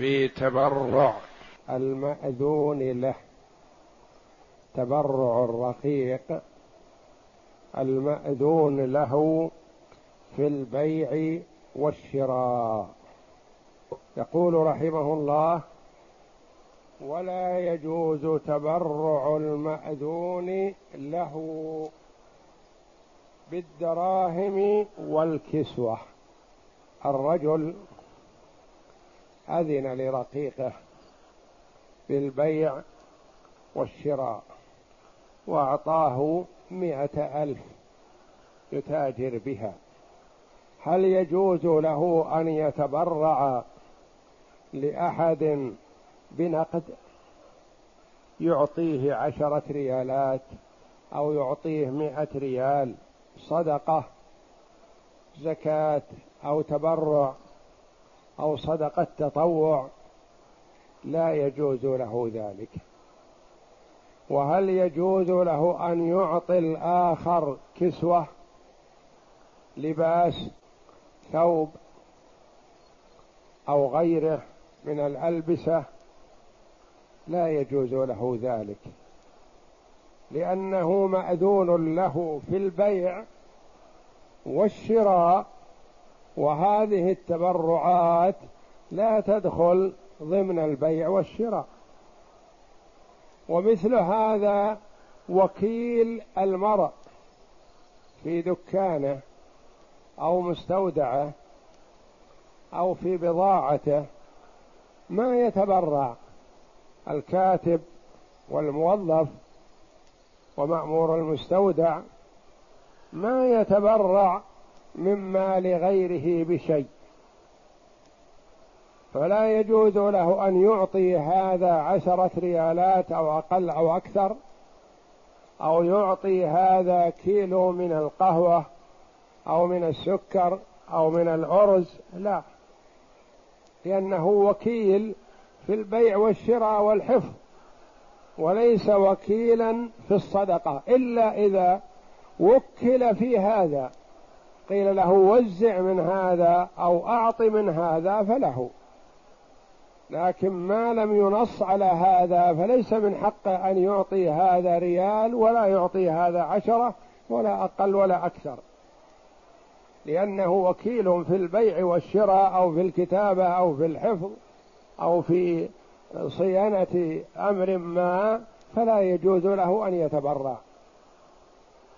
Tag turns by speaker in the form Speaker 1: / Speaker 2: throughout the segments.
Speaker 1: في تبرع المأذون له. تبرع الرقيق المأذون له في البيع والشراء. يقول رحمه الله ولا يجوز تبرع المأذون له بالدراهم والكسوة. الرجل أذن لرقيقه بالبيع والشراء وأعطاه مائه ألف يتاجر بها. هل يجوز له أن يتبرع لأحد بنقد؟ يعطيه عشرة ريالات أو يعطيه مائه ريال صدقة زكاة أو تبرع. أو صدقه تطوع لا يجوز له ذلك. وهل يجوز له أن يعطي الآخر كسوة لباس ثوب أو غيره من الألبسة؟ لا يجوز له ذلك لأنه مأذون له في البيع والشراء وهذه التبرعات لا تدخل ضمن البيع والشراء. ومثل هذا وكيل المرء في دكانه أو مستودعه أو في بضاعته ما يتبرع؟ الكاتب والموظف ومأمور المستودع ما يتبرع من مال غيره بشيء. فلا يجوز له أن يعطي هذا عشرة ريالات أو أقل أو أكثر أو يعطي هذا كيلو من القهوة أو من السكر أو من الأرز لا. لأنه وكيل في البيع والشراء والحفظ وليس وكيلا في الصدقة إلا إذا وكل في هذا. قيل له وزع من هذا أو أعط من هذا فله. لكن ما لم ينص على هذا فليس من حقه أن يعطي هذا ريال ولا يعطي هذا عشرة ولا أقل ولا أكثر. لأنه وكيل في البيع والشراء أو في الكتابة أو في الحفظ أو في صيانة أمر ما فلا يجوز له أن يتبرع.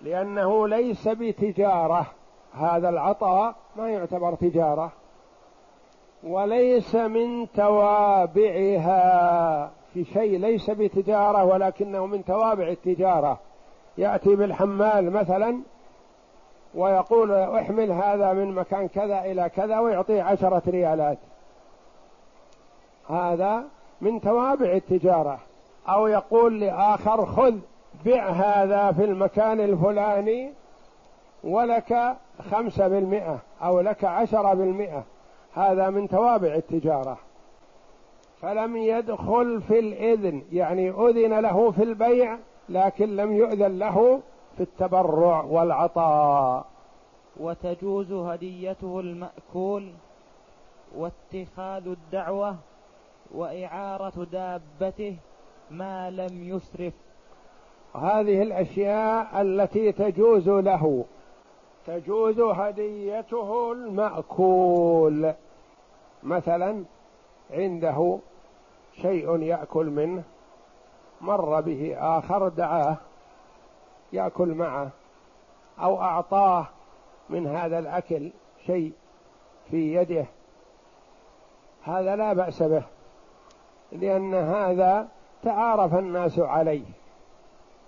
Speaker 1: لأنه ليس بتجارة. هذا العطاء ما يعتبر تجارة وليس من توابعها. في شيء ليس بتجارة ولكنه من توابع التجارة. يأتي بالحمال مثلا ويقول احمل هذا من مكان كذا إلى كذا ويعطيه عشرة ريالات. هذا من توابع التجارة. أو يقول لآخر خذ بع هذا في المكان الفلاني ولك خمسة بالمئة أو لك عشرة بالمئة. هذا من توابع التجارة. فلم يدخل في الإذن يعني أذن له في البيع لكن لم يؤذن له في التبرع والعطاء.
Speaker 2: وتجوز هديته المأكول واتخاذ الدعوة وإعارة دابته ما لم يسرف.
Speaker 1: هذه الأشياء التي تجوز له. تجوز هديته المأكول. مثلا عنده شيء يأكل منه مر به آخر دعاه يأكل معه أو أعطاه من هذا الأكل شيء في يده. هذا لا بأس به لأن هذا تعارف الناس عليه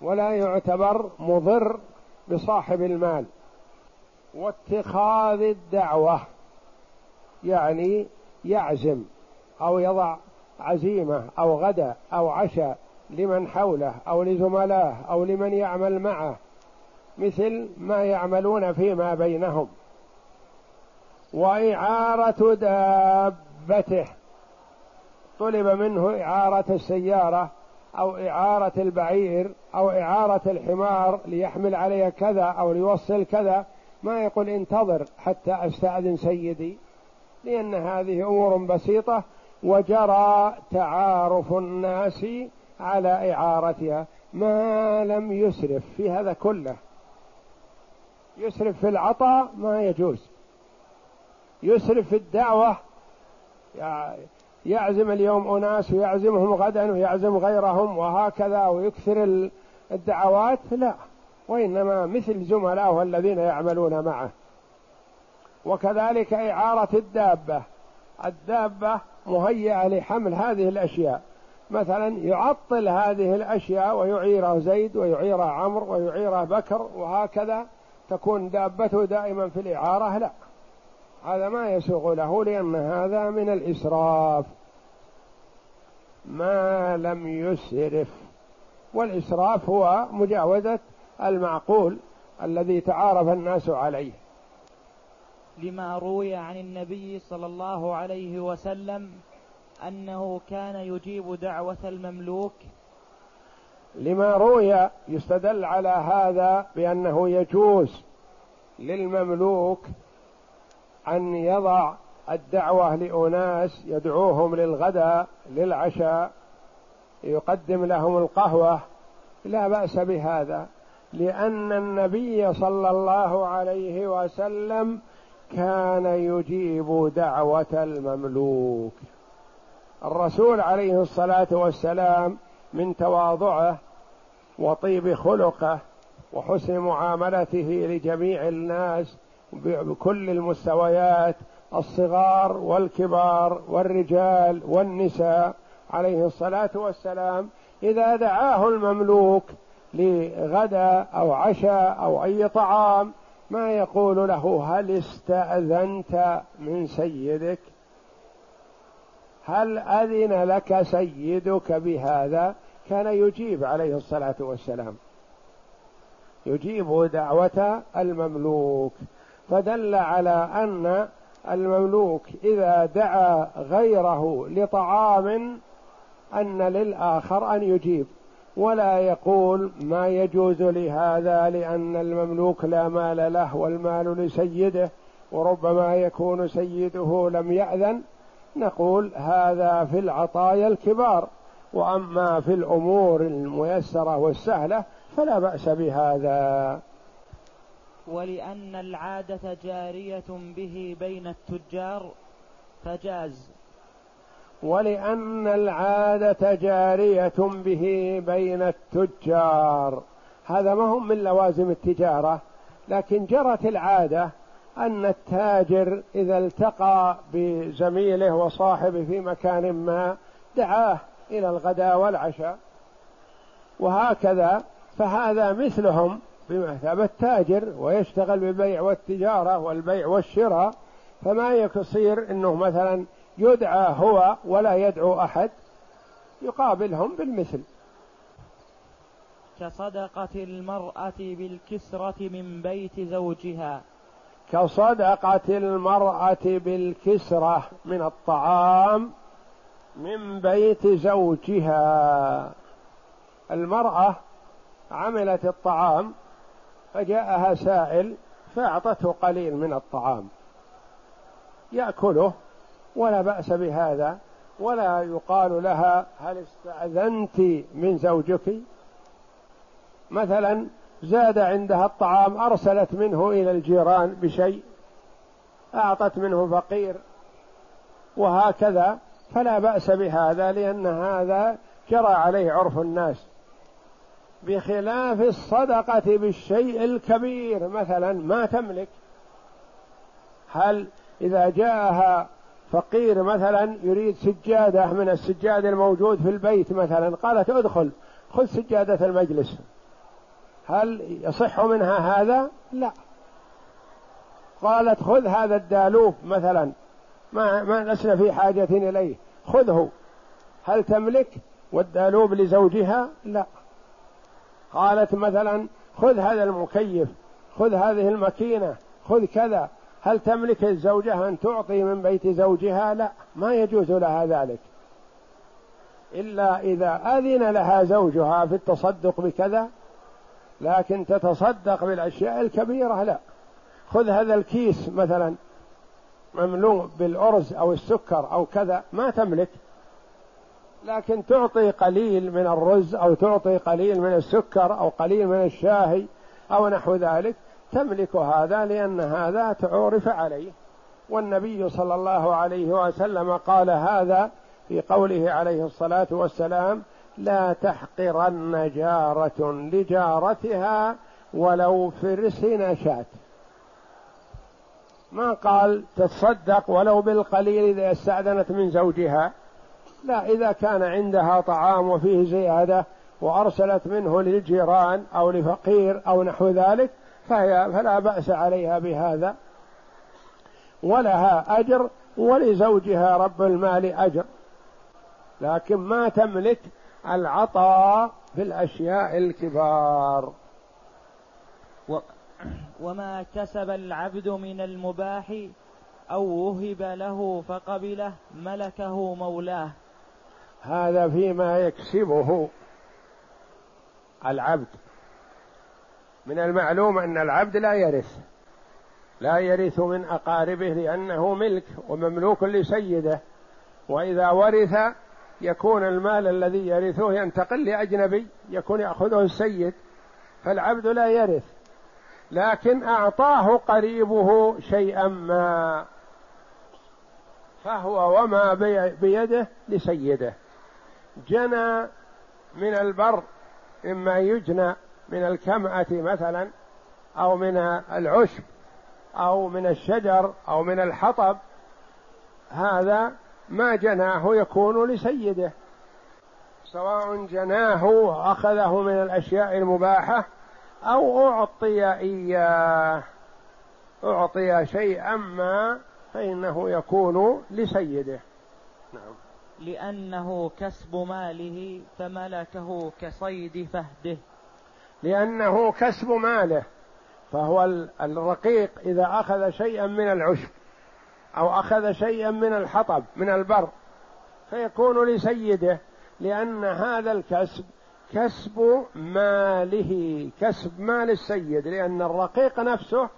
Speaker 1: ولا يعتبر مضر بصاحب المال. واتخاذ الدعوة يعني يعزم أو يضع عزيمة أو غدا أو عشاء لمن حوله أو لزملائه أو لمن يعمل معه مثل ما يعملون فيما بينهم. وإعارة دابته طلب منه إعارة السيارة أو إعارة البعير أو إعارة الحمار ليحمل عليها كذا أو ليوصل كذا. ما يقول انتظر حتى أستأذن سيدي لأن هذه أمور بسيطة وجرى تعارف الناس على إعارتها. ما لم يسرف في هذا كله. يسرف في العطاء ما يجوز. يسرف في الدعوة. يعزم اليوم أناس ويعزمهم غدا ويعزم غيرهم وهكذا ويكثر الدعوات. لا. وإنما مثل زملائه الذين يعملون معه. وكذلك إعارة الدابة. الدابة مهيئة لحمل هذه الأشياء. مثلا يعطل هذه الأشياء ويعيره زيد ويعيره عمرو ويعيره بكر وهكذا تكون دابته دائما في الإعارة. لا. هذا ما يسوغ له لأن هذا من الإسراف. ما لم يسرف. والإسراف هو مجاوزة المعقول الذي تعارف الناس عليه.
Speaker 2: لما روي عن النبي صلى الله عليه وسلم أنه كان يجيب دعوة المملوك.
Speaker 1: لما روي يستدل على هذا بأنه يجوز للمملوك أن يضع الدعوة لأناس يدعوهم للغداء للعشاء يقدم لهم القهوة. لا بأس بهذا. لأن النبي صلى الله عليه وسلم كان يجيب دعوة المملوك. الرسول عليه الصلاة والسلام من تواضعه وطيب خلقه وحسن معاملته لجميع الناس بكل المستويات الصغار والكبار والرجال والنساء عليه الصلاة والسلام إذا دعاه المملوك لغدا أو عشاء أو أي طعام ما يقول له هل استأذنت من سيدك؟ هل أذن لك سيدك بهذا؟ كان يجيب عليه الصلاة والسلام. يجيب دعوة المملوك فدل على أن المملوك إذا دعا غيره لطعام أن للآخر أن يجيب. ولا يقول ما يجوز لهذا لأن المملوك لا مال له والمال لسيده وربما يكون سيده لم يأذن. نقول هذا في العطايا الكبار وأما في الأمور الميسرة والسهلة فلا بأس بهذا.
Speaker 2: ولأن العادة جارية به بين التجار فجاز.
Speaker 1: ولأن العادة جارية به بين التجار. هذا ما هم من لوازم التجارة لكن جرت العادة أن التاجر إذا التقى بزميله وصاحبه في مكان ما دعاه إلى الغداء والعشاء. وهكذا فهذا مثلهم بمثابة التاجر ويشتغل بالبيع والتجارة والبيع والشراء. فما يصير إنه مثلا يدعى هو ولا يدعو أحد يقابلهم بالمثل.
Speaker 2: كصدقة المرأة بالكسرة من بيت زوجها.
Speaker 1: كصدقة المرأة بالكسرة من الطعام من بيت زوجها. المرأة عملت الطعام فجاءها سائل فأعطته قليل من الطعام يأكله ولا بأس بهذا ولا يقال لها هل استأذنت من زوجك؟ مثلا زاد عندها الطعام أرسلت منه إلى الجيران بشيء أعطت منه فقير وهكذا فلا بأس بهذا لأن هذا جرى عليه عرف الناس. بخلاف الصدقة بالشيء الكبير مثلا ما تملك هل إذا جاءها فقير مثلا يريد سجادة من السجاد الموجود في البيت مثلا قالت ادخل خذ سجادة المجلس. هل يصح منها هذا؟ لا. قالت خذ هذا الدالوب مثلا ما ما لسنا في حاجة إليه خذه. هل تملك والدالوب لزوجها؟ لا. قالت مثلا خذ هذا المكيف خذ هذه الماكينة خذ كذا. هل تملك الزوجة أن تعطي من بيت زوجها؟ لا ما يجوز لها ذلك. إلا إذا أذن لها زوجها في التصدق بكذا لكن تتصدق بالأشياء الكبيرة لا. خذ هذا الكيس مثلا مملوء بالأرز أو السكر أو كذا ما تملك. لكن تعطي قليل من الرز أو تعطي قليل من السكر أو قليل من الشاهي أو نحو ذلك. تملك هذا لأن هذا تعورف عليه. والنبي صلى الله عليه وسلم قال هذا في قوله عليه الصلاة والسلام لا تحقرن جارة لجارتها ولو فرس نشأت. ما قال تتصدق ولو بالقليل إذا استأذنت من زوجها. لا إذا كان عندها طعام وفيه زيادة وأرسلت منه للجيران أو لفقير أو نحو ذلك فهي فلا بأس عليها بهذا. ولها أجر ولزوجها رب المال أجر. لكن ما تملك العطاء في الأشياء الكبار.
Speaker 2: و وما كسب العبد من المباح أو وهب له فقبله ملكه مولاه.
Speaker 1: هذا فيما يكسبه العبد. من المعلوم أن العبد لا يرث لا يرث من أقاربه لأنه ملك ومملوك لسيده وإذا ورث يكون المال الذي يرثه ينتقل لأجنبي يكون يأخذه السيد فالعبد لا يرث. لكن أعطاه قريبه شيئا ما فهو وما بيده لسيده. جنى من البر إما يجنى من الكمأة مثلا أو من العشب أو من الشجر أو من الحطب هذا ما جناه يكون لسيده. سواء جناه وأخذه من الأشياء المباحة أو أعطي إياه أعطي شيئا ما فإنه يكون لسيده. نعم.
Speaker 2: لأنه كسب ماله فملكه كصيد فهده.
Speaker 1: لأنه كسب ماله فهو الرقيق إذا أخذ شيئا من العشب أو أخذ شيئا من الحطب من البر فيكون لسيده لأن هذا الكسب كسب ماله كسب مال السيد لأن الرقيق نفسه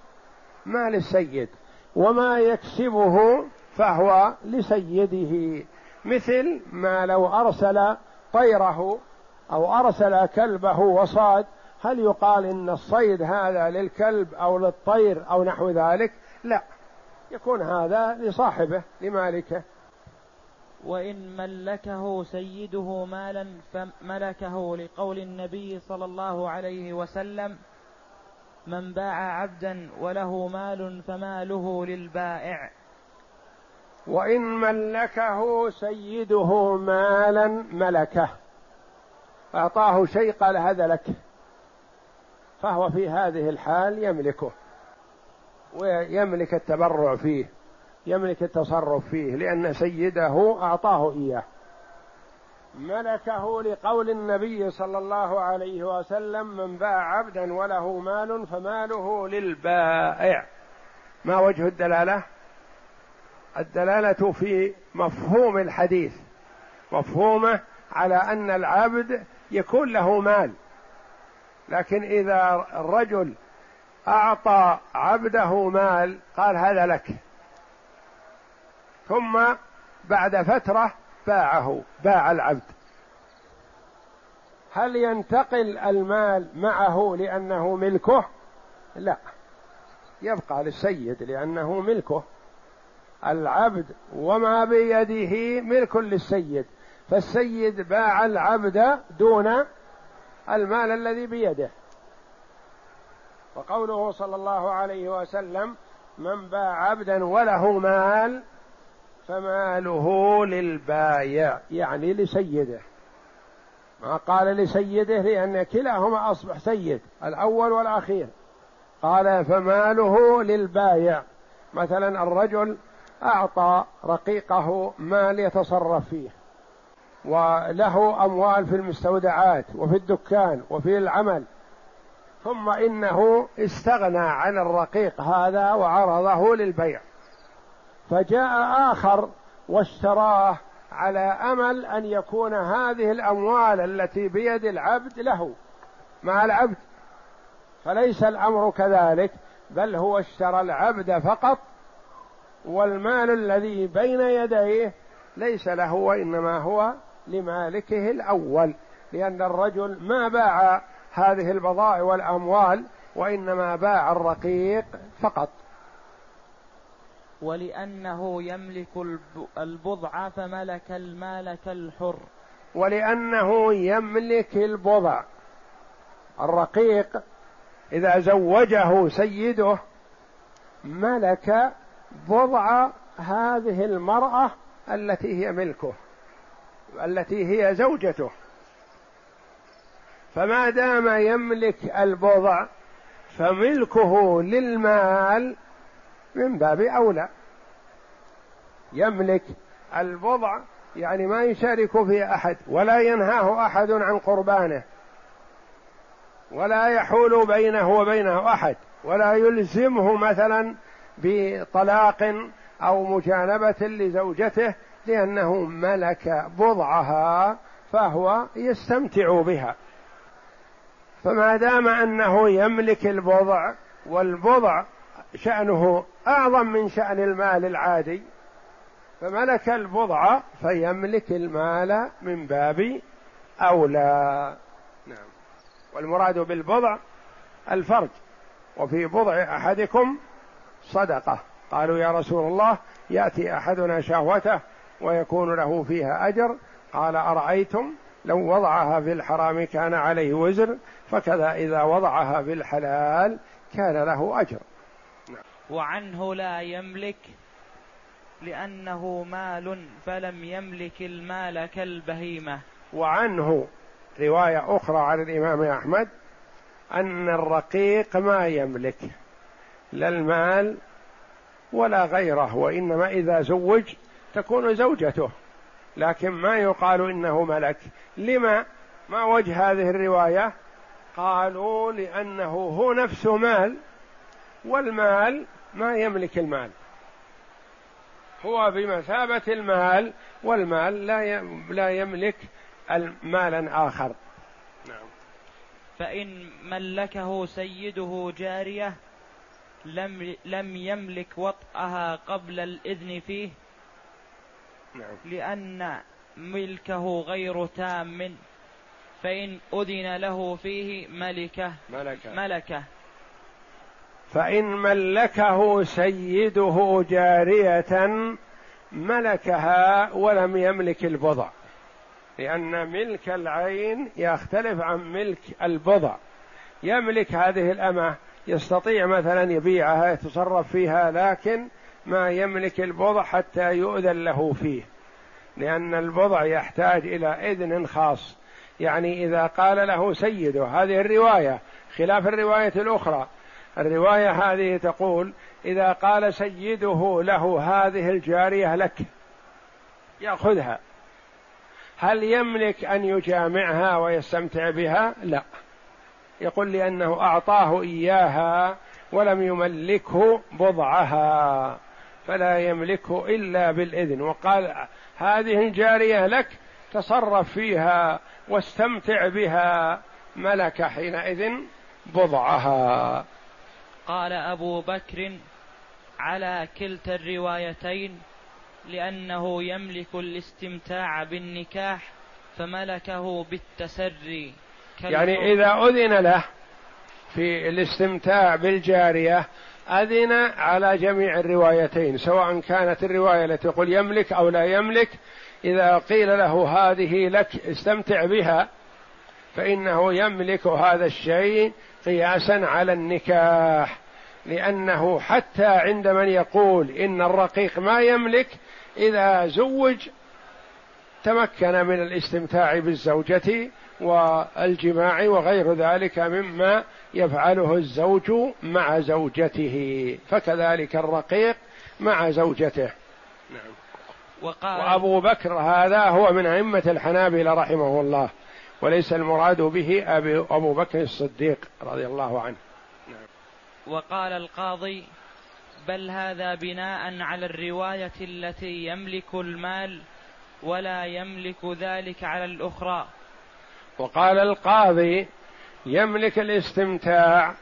Speaker 1: مال السيد وما يكسبه فهو لسيده. مثل ما لو أرسل طيره أو أرسل كلبه وصاد هل يقال إن الصيد هذا للكلب أو للطير أو نحو ذلك؟ لا. يكون هذا لصاحبه لمالكه.
Speaker 2: وإن ملكه سيده مالا فملكه لقول النبي صلى الله عليه وسلم من باع عبدا وله مال فماله للبائع.
Speaker 1: وإن ملكه سيده مالا ملكه. أعطاه شيء قال هذا لك. فهو في هذه الحال يملكه ويملك التبرع فيه يملك التصرف فيه لأن سيده أعطاه إياه. ملكه لقول النبي صلى الله عليه وسلم من باع عبدا وله مال فماله للبائع. ما وجه الدلالة؟ الدلالة في مفهوم الحديث مفهومه على أن العبد يكون له مال. لكن إذا الرجل أعطى عبده مال قال هذا لك. ثم بعد فترة باعه باع العبد. هل ينتقل المال معه لأنه ملكه؟ لا. يبقى للسيد لأنه ملكه. العبد وما بيده ملك للسيد. فالسيد باع العبد دون المال الذي بيده. وقوله صلى الله عليه وسلم من باع عبدا وله مال فماله للبايع. يعني لسيده. ما قال لسيده؟ لأن كلاهما أصبح سيد الأول والأخير. قال فماله للبايع. مثلا الرجل أعطى رقيقه مال يتصرف فيه. وله أموال في المستودعات وفي الدكان وفي العمل. ثم إنه استغنى عن الرقيق هذا وعرضه للبيع. فجاء آخر واشتراه على أمل أن يكون هذه الأموال التي بيد العبد له. مع العبد؟ فليس الأمر كذلك بل هو اشترى العبد فقط والمال الذي بين يديه ليس له وإنما هو لمالكه الأول لأن الرجل ما باع هذه البضائع والأموال وإنما باع الرقيق فقط.
Speaker 2: ولأنه يملك البضع فملك المال كالحر.
Speaker 1: ولأنه يملك البضع. الرقيق إذا زوجه سيده ملك بضع هذه المرأة التي هي ملكه. التي هي زوجته. فما دام يملك البضع فملكه للمال من باب أولى. يملك البضع يعني ما يشارك فيه أحد ولا ينهاه أحد عن قربانه. ولا يحول بينه وبينه أحد ولا يلزمه مثلا بطلاق أو مجانبه لزوجته لأنه ملك بضعها فهو يستمتع بها. فما دام أنه يملك البضع والبضع شأنه أعظم من شأن المال العادي فملك البضع فيملك المال من باب أولى. نعم. والمراد بالبضع الفرج. وفي بضع أحدكم صدقة. قالوا يا رسول الله يأتي أحدنا شهوته ويكون له فيها أجر. قال أرأيتم لو وضعها في الحرام كان عليه وزر فكذا إذا وضعها في الحلال كان له أجر.
Speaker 2: وعنه لا يملك لأنه مال فلم يملك المال كالبهيمة.
Speaker 1: وعنه رواية أخرى عن الإمام أحمد أن الرقيق ما يملك لا المال ولا غيره وإنما إذا زوج تكون زوجته. لكن ما يقال إنه ملك. لما؟ ما وجه هذه الرواية؟ قالوا لأنه هو نفسه مال والمال ما يملك المال. هو بمثابة المال والمال لا لا يملك مالا آخر. نعم.
Speaker 2: فإن ملكه سيده جارية لم لم يملك وطئها قبل الإذن فيه نعم. لأن ملكه غير تام فإن أذن له فيه ملكه ملكه, ملكه.
Speaker 1: فإن ملكه سيده جارية ملكها ولم يملك البضع لأن ملك العين يختلف عن ملك البضع. يملك هذه الأمة يستطيع مثلا يبيعها يتصرف فيها لكن ما يملك البضع حتى يؤذن له فيه. لأن البضع يحتاج إلى إذن خاص. يعني إذا قال له سيده هذه الرواية خلاف الرواية الأخرى. الرواية هذه تقول إذا قال سيده له هذه الجارية لك يأخذها. هل يملك أن يجامعها ويستمتع بها؟ لا. يقول لأنه أعطاه إياها ولم يملكه بضعها. فلا يملكه إلا بالإذن. وقال هذه الجارية لك تصرف فيها واستمتع بها ملك حينئذ بضعها.
Speaker 2: قال أبو بكر على كلتا الروايتين لأنه يملك الاستمتاع بالنكاح فملكه بالتسري.
Speaker 1: يعني إذا أذن له في الاستمتاع بالجارية أذن على جميع الروايتين سواء كانت الرواية التي تقول يملك أو لا يملك إذا قيل له هذه لك استمتع بها فإنه يملك هذا الشيء قياسا على النكاح لأنه حتى عند من يقول إن الرقيق ما يملك إذا زوج تمكن من الاستمتاع بالزوجة والجماع وغير ذلك مما يفعله الزوج مع زوجته فكذلك الرقيق مع زوجته. نعم. وقال وأبو بكر هذا هو من أئمة الحنابلة رحمه الله وليس المراد به أبي أبو بكر الصديق رضي الله عنه. نعم.
Speaker 2: وقال القاضي بل هذا بناء على الرواية التي يملك المال ولا يملك ذلك على الأخرى.
Speaker 1: وقال القاضي يملك الاستمتاع.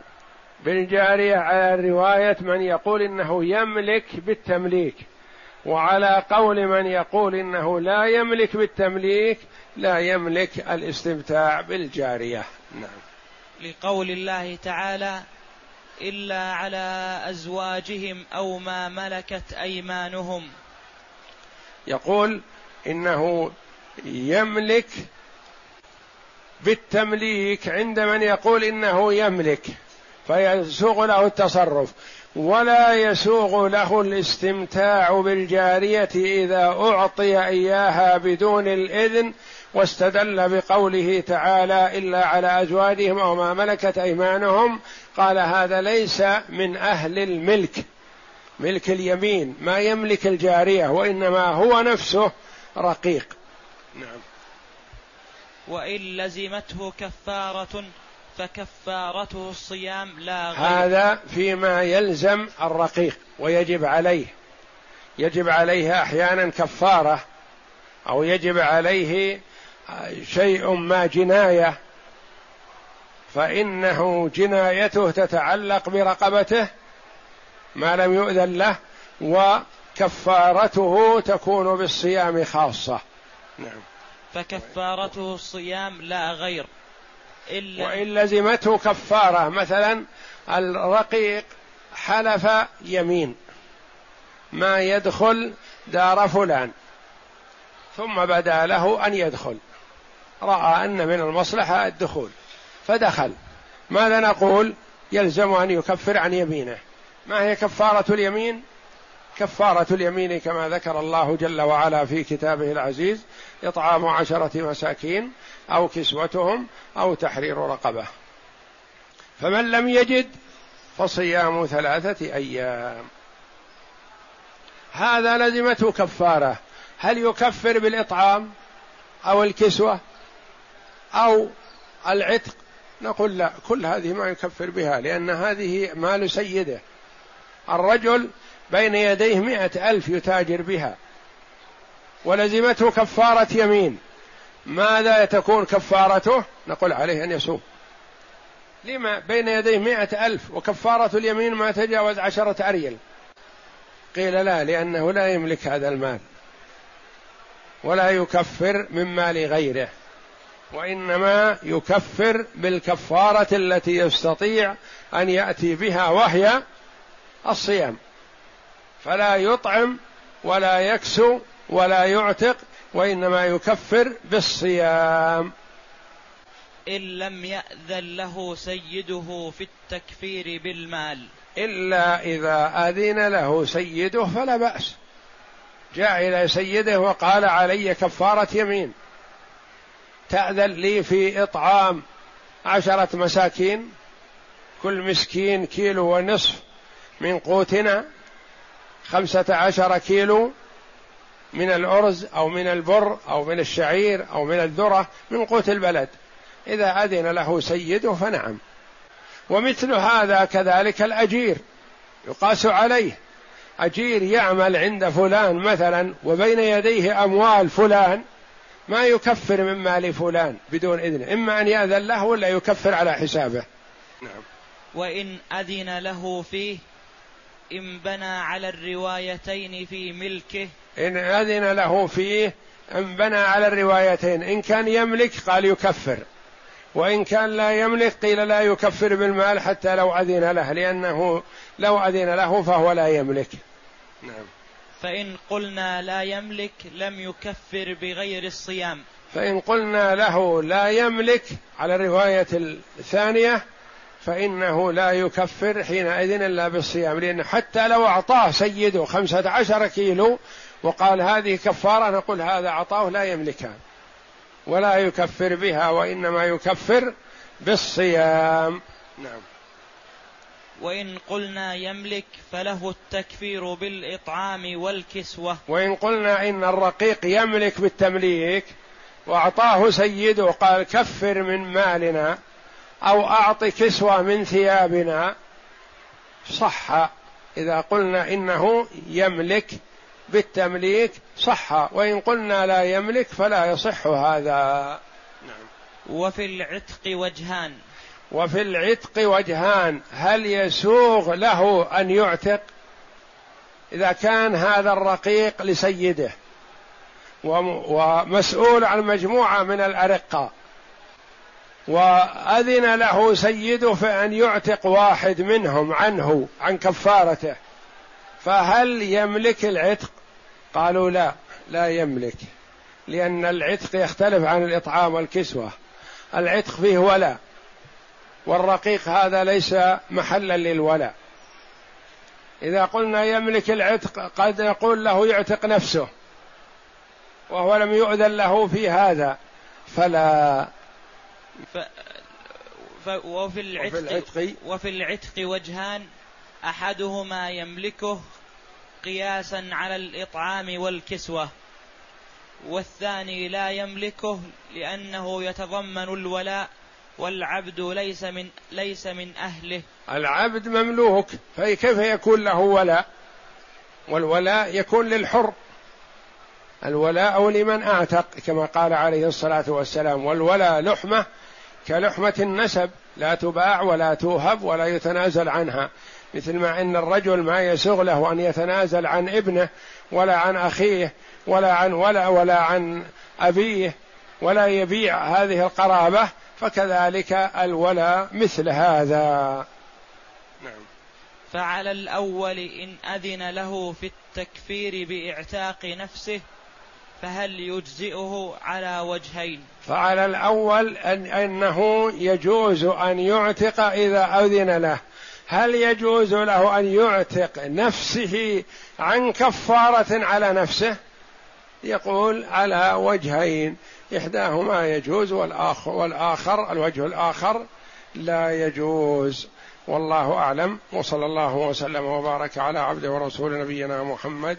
Speaker 1: بالجارية على رواية من يقول إنه يملك بالتمليك. وعلى قول من يقول إنه لا يملك بالتمليك لا يملك الاستمتاع بالجارية. نعم.
Speaker 2: لقول الله تعالى إلا على أزواجهم أو ما ملكت أيمانهم.
Speaker 1: يقول إنه يملك بالتمليك عند من يقول إنه يملك فيسوغ له التصرف. ولا يسوغ له الاستمتاع بالجارية إذا أعطي إياها بدون الإذن واستدل بقوله تعالى إلا على أزواجهم أو ما ملكت أيمانهم. قال هذا ليس من أهل الملك ملك اليمين. ما يملك الجارية وإنما هو نفسه رقيق. نعم.
Speaker 2: وإن لزمته كفارة فكفارته الصيام لا غير.
Speaker 1: هذا فيما يلزم الرقيق ويجب عليه. يجب عليه أحيانا كفارة أو يجب عليه شيء ما جناية. فإنه جنايته تتعلق برقبته ما لم يؤذن له وكفارته تكون بالصيام خاصة. نعم.
Speaker 2: فكفارته الصيام لا غير.
Speaker 1: إلا وإن لزمته كفارة مثلا الرقيق حلف يمين ما يدخل دار فلان ثم بدا له أن يدخل. رأى أن من المصلحة الدخول فدخل. ماذا نقول؟ يلزم أن يكفر عن يمينه. ما هي كفارة اليمين؟ كفارة اليمين كما ذكر الله جل وعلا في كتابه العزيز إطعام عشرة مساكين أو كسوتهم أو تحرير رقبة. فمن لم يجد فصيام ثلاثة أيام. هذا لزمته كفارة. هل يكفر بالإطعام أو الكسوة أو العتق؟ نقول لا كل هذه ما يكفر بها لأن هذه مال سيده. الرجل بين يديه مئة ألف يتاجر بها. ولزمته كفارة يمين. ماذا تكون كفارته؟ نقول عليه أن يصوم. لما؟ بين يديه مئة ألف. وكفارة اليمين ما تجاوز عشرة أريل. قيل لا لأنه لا يملك هذا المال. ولا يكفر من مال غيره. وإنما يكفر بالكفارة التي يستطيع أن يأتي بها وهي الصيام. فلا يطعم ولا يكسو ولا يعتق وإنما يكفر بالصيام.
Speaker 2: إن لم يأذن له سيده في التكفير بالمال.
Speaker 1: إلا إذا أذن له سيده فلا بأس. جاء إلى سيده وقال علي كفارة يمين. تأذن لي في إطعام عشرة مساكين كل مسكين كيلو ونصف من قوتنا. خمسة عشر كيلو من الأرز أو من البر أو من الشعير أو من الذرة من قوت البلد. إذا أذن له سيده فنعم. ومثل هذا كذلك الأجير يقاس عليه. أجير يعمل عند فلان مثلا وبين يديه أموال فلان ما يكفر من مال فلان بدون إذن. إما أن يأذن له ولا يكفر على حسابه.
Speaker 2: نعم وإن أذن له فيه إن بنى على الروايتين في ملكه.
Speaker 1: إن أذن له فيه إن بنى على الروايتين. إن كان يملك قال يكفر. وإن كان لا يملك قيل لا يكفر بالمال حتى لو أذن له لأنه لو أذن له فهو لا يملك.
Speaker 2: نعم. فإن قلنا لا يملك لم يكفر بغير الصيام.
Speaker 1: فإن قلنا له لا يملك على الرواية الثانية فإنه لا يكفر حينئذ إلا بالصيام لأن حتى لو أعطاه سيده خمسة عشر كيلو وقال هذه كفارة نقول هذا عطاه لا يملكها ولا يكفر بها وإنما يكفر بالصيام. نعم.
Speaker 2: وإن قلنا يملك فله التكفير بالإطعام والكسوة.
Speaker 1: وإن قلنا إن الرقيق يملك بالتمليك وأعطاه سيده قال كفر من مالنا أو اعط كسوة من ثيابنا صح. إذا قلنا إنه يملك بالتمليك صح. وإن قلنا لا يملك فلا يصح هذا.
Speaker 2: نعم. وفي العتق وجهان.
Speaker 1: وفي العتق وجهان. هل يسوغ له أن يعتق؟ إذا كان هذا الرقيق لسيده ومسؤول عن مجموعة من الأرقة. وأذن له سيده في أن يعتق واحد منهم عنه عن كفارته. فهل يملك العتق؟ قالوا لا لا يملك لأن العتق يختلف عن الإطعام والكسوة. العتق فيه ولا والرقيق هذا ليس محلا للولاء إذا قلنا يملك العتق قد نقول له يعتق نفسه وهو لم يؤذن له في هذا فلا. ف...
Speaker 2: ف... وفي العتق وفي العتق, وفي العتق وجهان أحدهما يملكه قياسا على الإطعام والكسوة والثاني لا يملكه لأنه يتضمن الولاء والعبد ليس من ليس من أهله.
Speaker 1: العبد مملوك فكيف يكون له ولاء؟ والولاء يكون للحر. الولاء لمن أعتق كما قال عليه الصلاة والسلام والولاء لحمة كلحمة النسب لا تباع ولا توهب ولا يتنازل عنها مثل ما إن الرجل ما يسوغ له أن يتنازل عن ابنه ولا عن أخيه ولا عن ولا ولا عن أبيه ولا يبيع هذه القرابة فكذلك الولاء مثل هذا.
Speaker 2: نعم. فعلى الأول إن أذن له في التكفير بإعتاق نفسه فهل يجزئه على وجهين؟
Speaker 1: فعلى الأول أن أنه يجوز أن يعتق إذا أذن له. هل يجوز له أن يعتق نفسه عن كفارة على نفسه؟ يقول على وجهين. إحداهما يجوز والآخر, والآخر الوجه الآخر لا يجوز. والله أعلم. وصلى الله وسلم وبارك على عبد ورسول نبينا محمد